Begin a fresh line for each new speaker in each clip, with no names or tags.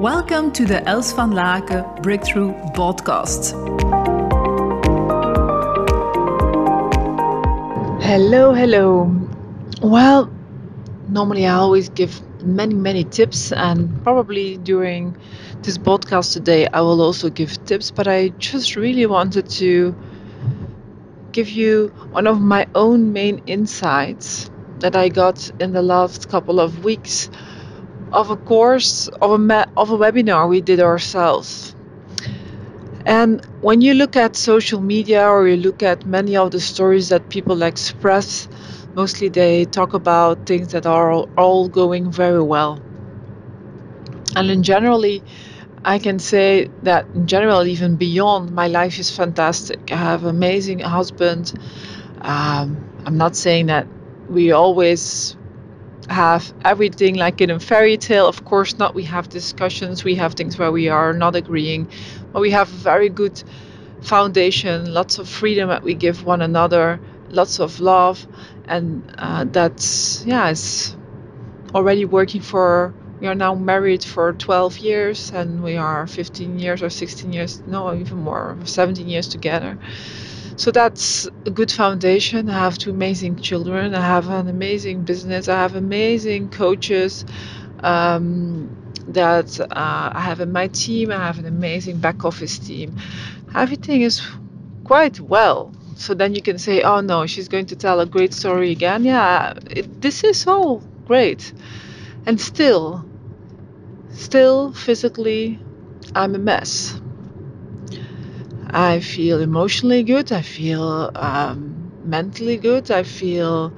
Welcome to the Els van Laken Breakthrough Podcast.
Hello, hello. Well, normally I always give many, many tips, and probably during this podcast today, I will also give tips, but I just really wanted to give you one of my own main insights that I got in the last couple of weeks of a course of a of a webinar we did ourselves. And when you look at social media or you look at many of the stories that people express, mostly they talk about things that are all, going very well. And in generally, I can say that in general, even beyond, my life is fantastic. I have an amazing husband. Um, I'm not saying that we always have everything like in a fairy tale. Of course not. We have discussions, we have things where we are not agreeing, but we have very good foundation, lots of freedom that we give one another, lots of love, and uh, that's, yeah, it's already working for. We are now married for 12 years and we are 15 years or 16 years, no, even more, 17 years together so that's a good foundation. I have two amazing children. I have an amazing business. I have amazing coaches um, that uh, I have in my team. I have an amazing back office team. Everything is quite well. So then you can say, oh no, she's going to tell a great story again. Yeah, it, this is all great. And still, still physically, I'm a mess. I feel emotionally good. I feel um, mentally good. I feel,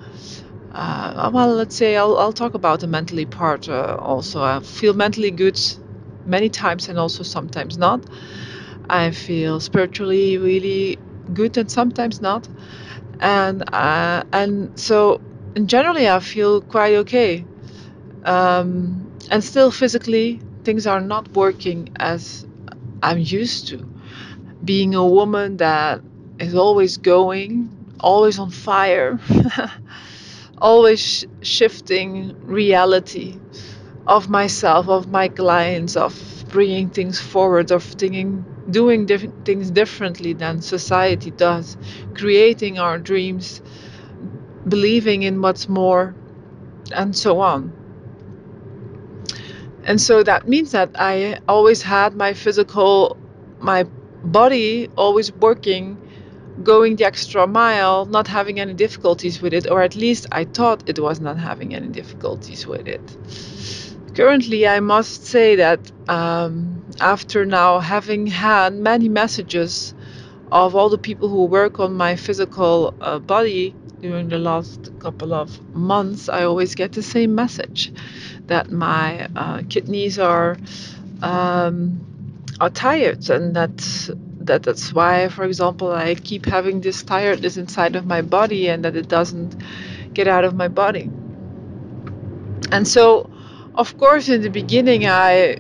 uh, well, let's say I'll, I'll talk about the mentally part uh, also. I feel mentally good many times and also sometimes not. I feel spiritually really good and sometimes not. And uh, and so in generally I feel quite okay. Um, and still physically things are not working as I'm used to being a woman that is always going, always on fire, always sh- shifting reality of myself, of my clients, of bringing things forward, of thinking, doing diff- things differently than society does, creating our dreams, believing in what's more, and so on. And so that means that I always had my physical, my body always working, going the extra mile, not having any difficulties with it, or at least I thought it was not having any difficulties with it. Currently, I must say that um, after now having had many messages of all the people who work on my physical uh, body during the last couple of months, I always get the same message that my uh, kidneys are. Um, are tired and that that that's why for example i keep having this tiredness inside of my body and that it doesn't get out of my body. And so of course in the beginning i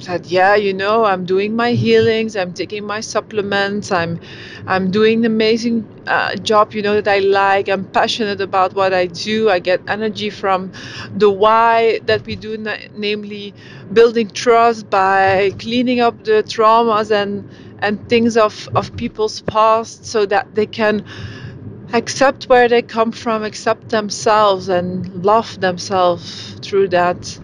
said yeah you know i'm doing my healings i'm taking my supplements i'm i'm doing an amazing uh, job you know that i like i'm passionate about what i do i get energy from the why that we do namely building trust by cleaning up the traumas and and things of of people's past so that they can accept where they come from accept themselves and love themselves through that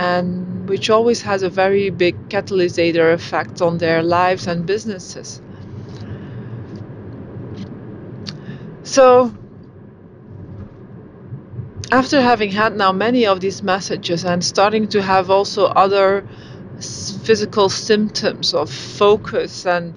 and which always has a very big catalyst effect on their lives and businesses. So, after having had now many of these messages and starting to have also other physical symptoms of focus and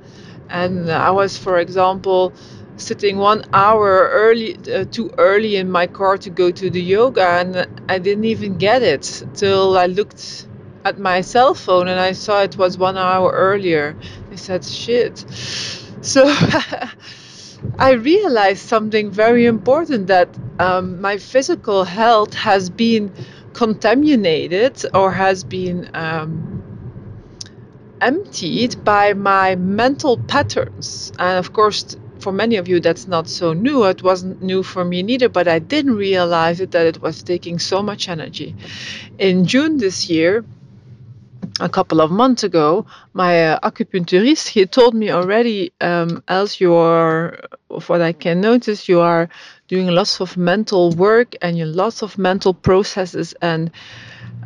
and I was for example sitting one hour early uh, too early in my car to go to the yoga and I didn't even get it till I looked at my cell phone and I saw it was one hour earlier. I said shit. So I realized something very important that um, my physical health has been contaminated or has been um, emptied by my mental patterns. And of course, for many of you that's not so new. It wasn't new for me neither but i didn't realize it that it was taking so much energy. In june this year a couple of months ago, my uh, acupuncturist he told me already, um, as you are, what I can notice, you are doing lots of mental work and you lots of mental processes, and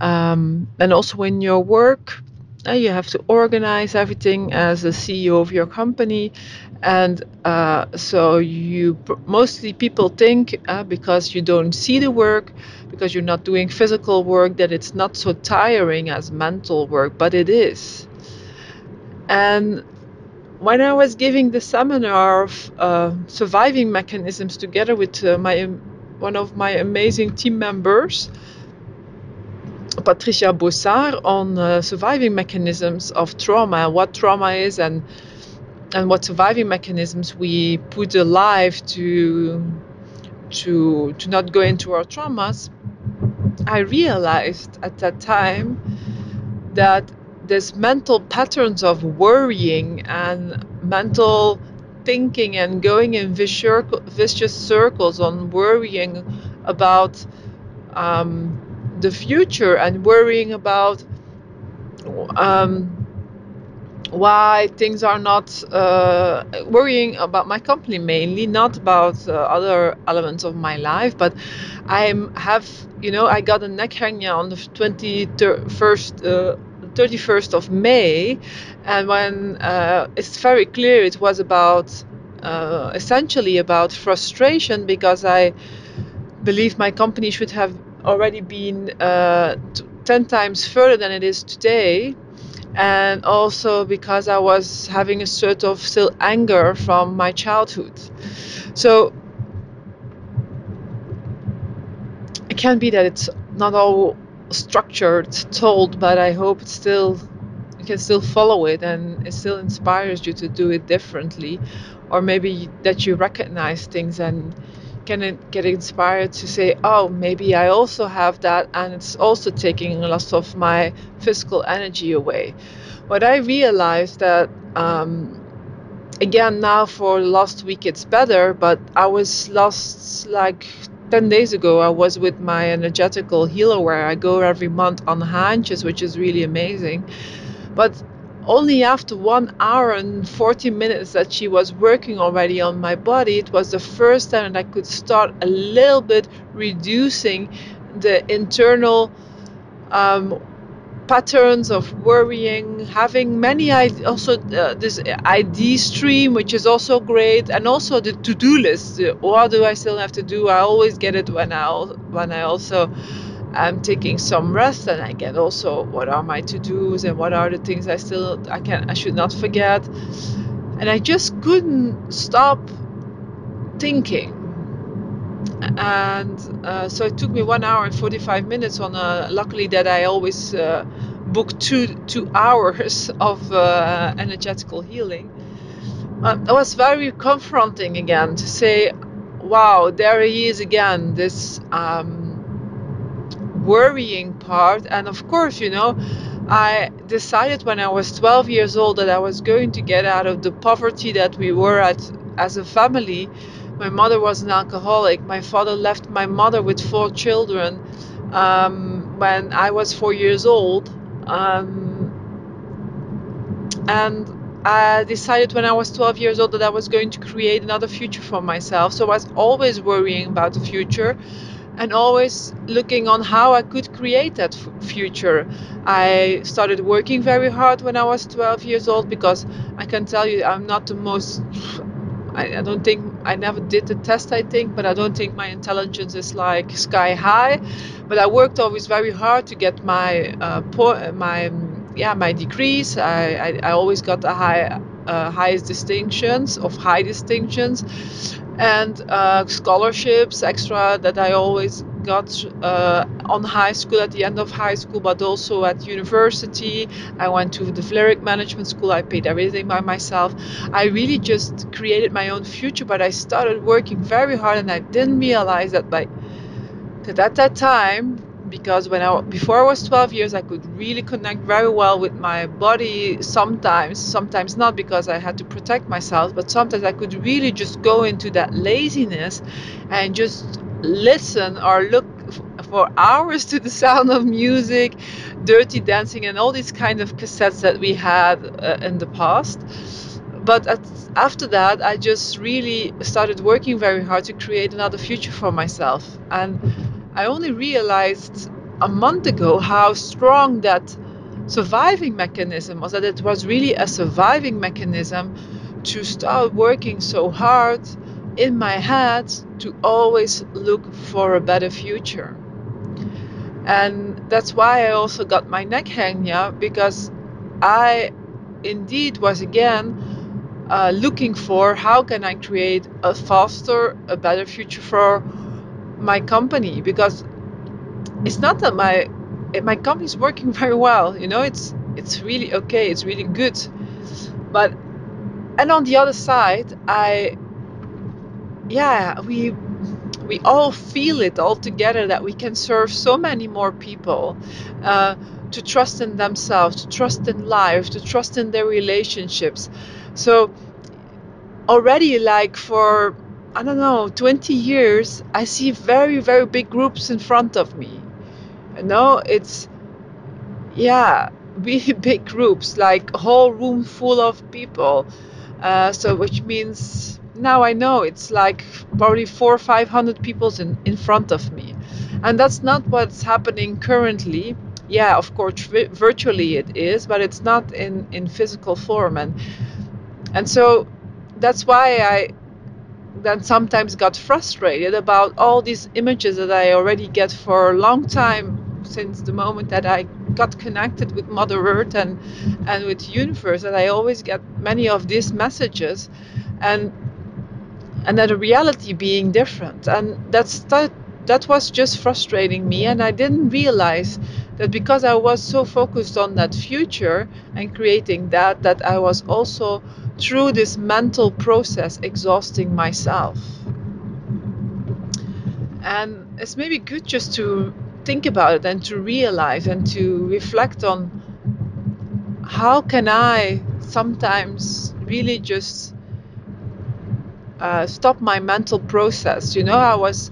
um, and also in your work, uh, you have to organize everything as a CEO of your company, and uh, so you mostly people think uh, because you don't see the work because you're not doing physical work that it's not so tiring as mental work but it is. And when i was giving the seminar of uh, surviving mechanisms together with uh, my one of my amazing team members patricia bossard on uh, surviving mechanisms of trauma what trauma is and and what surviving mechanisms we put alive to to to not go into our traumas i realized at that time that there's mental patterns of worrying and mental thinking and going in vicious circles on worrying about um, the future and worrying about um, why things are not uh, worrying about my company mainly not about uh, other elements of my life but i have you know i got a neck hernia on the 21st uh, 31st of may and when uh, it's very clear it was about uh, essentially about frustration because i believe my company should have already been uh, 10 times further than it is today and also because I was having a sort of still anger from my childhood. So it can be that it's not all structured, told, but I hope it's still you can still follow it and it still inspires you to do it differently, or maybe that you recognize things and can get inspired to say, oh, maybe I also have that, and it's also taking a lot of my physical energy away. What I realized that, um, again, now for the last week it's better, but I was last like 10 days ago, I was with my energetical healer where I go every month on Haantjes, which is really amazing. But only after one hour and 40 minutes that she was working already on my body, it was the first time that I could start a little bit reducing the internal um, patterns of worrying, having many I also uh, this ID stream, which is also great, and also the to-do list. What do I still have to do? I always get it when I when I also I'm taking some rest and I get also what are my to-dos and what are the things I still I can I should not forget. And I just couldn't stop thinking. And uh, so it took me one hour and 45 minutes on a luckily that I always uh, book two two hours of uh, energetical healing. Uh, it was very confronting again to say wow there he is again this um, worrying part. And of course, you know, I decided when I was 12 years old that I was going to get out of the poverty that we were at as a family. My mother was an alcoholic. My father left my mother with four children um, when I was four years old. Um, and I decided when I was 12 years old that I was going to create another future for myself. So I was always worrying about the future and always looking on how I could create that f- future. I started working very hard when I was 12 years old because I can tell you I'm not the most. I, don't think I never did the test. I think, but I don't think my intelligence is like sky high. But I worked always very hard to get my uh, po- my yeah my degrees. I, I, I always got the high uh, highest distinctions of high distinctions and uh, scholarships extra that I always got uh, on high school at the end of high school, but also at university. I went to the Vlerick Management School. I paid everything by myself. I really just created my own future, but I started working very hard, and I didn't realize that by that at that time because when I before I was 12 years I could really connect very well with my body sometimes sometimes not because I had to protect myself but sometimes I could really just go into that laziness and just listen or look for hours to the sound of music, dirty dancing, and all these kind of cassettes that we had uh, in the past. But at, after that, I just really started working very hard to create another future for myself. And I only realized a month ago how strong that surviving mechanism was that it was really a surviving mechanism to start working so hard in my head to always look for a better future. And that's why I also got my neck hernia because I indeed was again uh, looking for how can I create a faster, a better future for my company because it's not that my my company is working very well you know it's it's really okay it's really good. But and on the other side i yeah we we all feel it all together that we can serve so many more people uh, to trust in themselves to trust in life to trust in their relationships. So already like for i don't know 20 years i see very very big groups in front of me no it's yeah really big groups like a whole room full of people uh, so which means now I know it's like probably four or five hundred people in, in front of me. And that's not what's happening currently. Yeah, of course, virtually it is, but it's not in, in physical form. And, and so that's why I then sometimes got frustrated about all these images that I already get for a long time since the moment that I got connected with Mother Earth and, and with universe that I always get many of these messages and and that reality being different. And that's that that was just frustrating me and i didn't realize that because i was so focused on that future and creating that that i was also through this mental process exhausting myself and it's maybe good just to think about it and to realize and to reflect on how can i sometimes really just uh, stop my mental process. You know, I was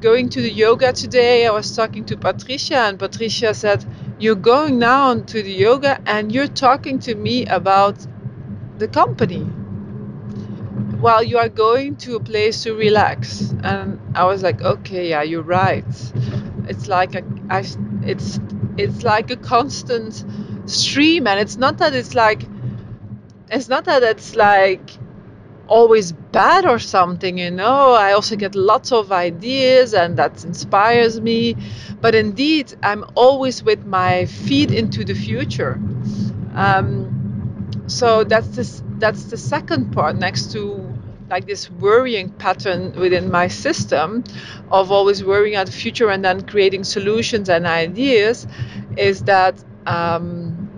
going to the yoga today. I was talking to Patricia, and Patricia said, You're going now to the yoga and you're talking to me about the company while you are going to a place to relax. And I was like, Okay, yeah, you're right. It's like a, I, it's, it's like a constant stream, and it's not that it's like, it's not that it's like always bad or something, you know. I also get lots of ideas and that inspires me. But indeed, I'm always with my feet into the future. Um, so that's this, that's the second part next to like this worrying pattern within my system of always worrying about the future and then creating solutions and ideas is that um,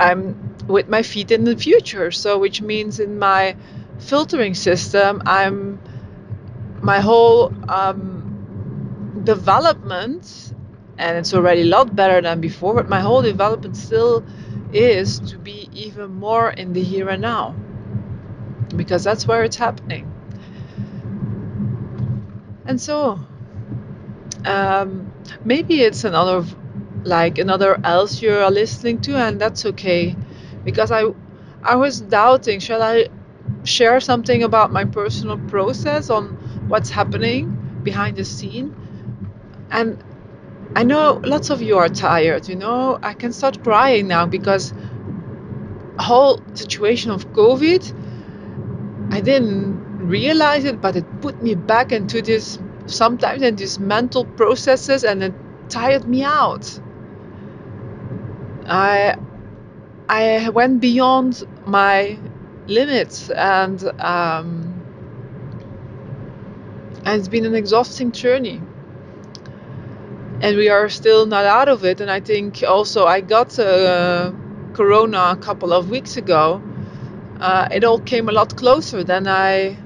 I'm with my feet in the future. So, which means in my filtering system, I'm my whole um, development, and it's already a lot better than before, but my whole development still is to be even more in the here and now because that's where it's happening. And so, um, maybe it's another like another else you're listening to, and that's okay because I I was doubting should I share something about my personal process on what's happening behind the scene. And I know lots of you are tired, you know, I can start crying now because whole situation of COVID, I didn't realize it, but it put me back into this sometimes in these mental processes and it tired me out. I I went beyond my limits and um, and it's been an exhausting journey and we are still not out of it. And i think also i got uh, corona a couple of weeks ago. Uh, it all came a lot closer than i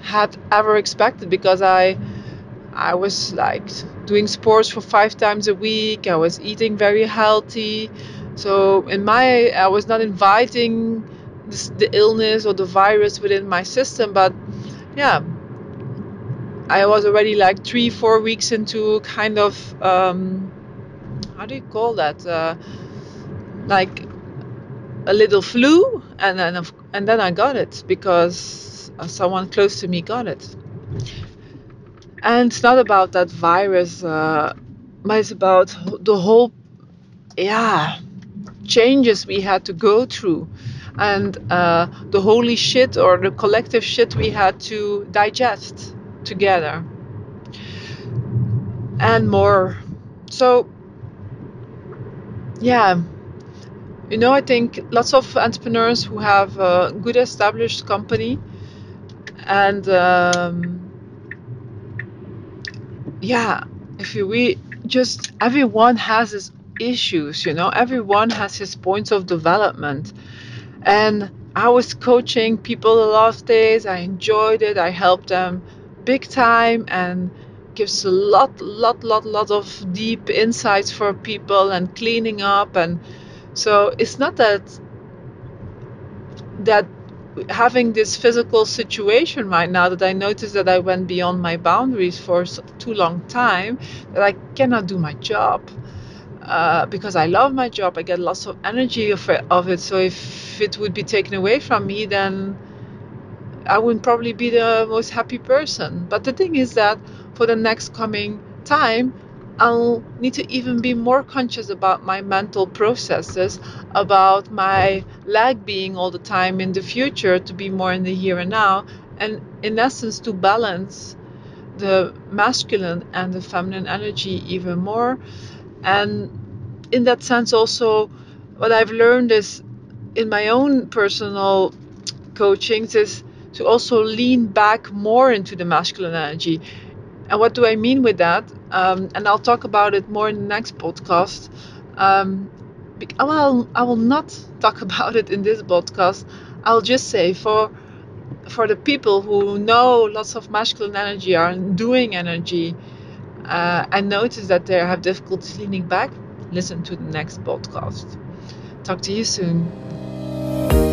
had ever expected because i i was like doing sports for five times a week. I was eating very healthy. So in my i was not inviting the illness or the virus within my system. But yeah I was already like three, four weeks into kind of um, how do you call that? Uh, like a little flu, and then and then I got it because someone close to me got it. And it's not about that virus, uh, but it's about the whole, yeah, changes we had to go through, and uh, the holy shit or the collective shit we had to digest together, and more. So, yeah you know, I think lots of entrepreneurs who have a good established company and um, yeah, if you we just everyone has his issues, you know, everyone has his points of development. And I was coaching people a lot of days. I enjoyed it. I helped them big time and gives a lot, lot, lot, lot of deep insights for people and cleaning up and so it's not that that having this physical situation right now that I notice that I went beyond my boundaries for too long time that I cannot do my job uh, because I love my job. I get lots of energy of of it. So if it would be taken away from me, then I wouldn't probably be the most happy person. But the thing is that for the next coming time, I'll need to even be more conscious about my mental processes, about my lag being all the time in the future to be more in the here and now, and in essence, to balance the masculine and the feminine energy even more. And in that sense, also, what I've learned is in my own personal coachings is to also lean back more into the masculine energy. And what do I mean with that? Um, and I'll talk about it more in the next podcast. Um, well, I will not talk about it in this podcast. I'll just say for for the people who know lots of masculine energy are doing energy uh, and notice that they have difficulties leaning back, listen to the next podcast. Talk to you soon.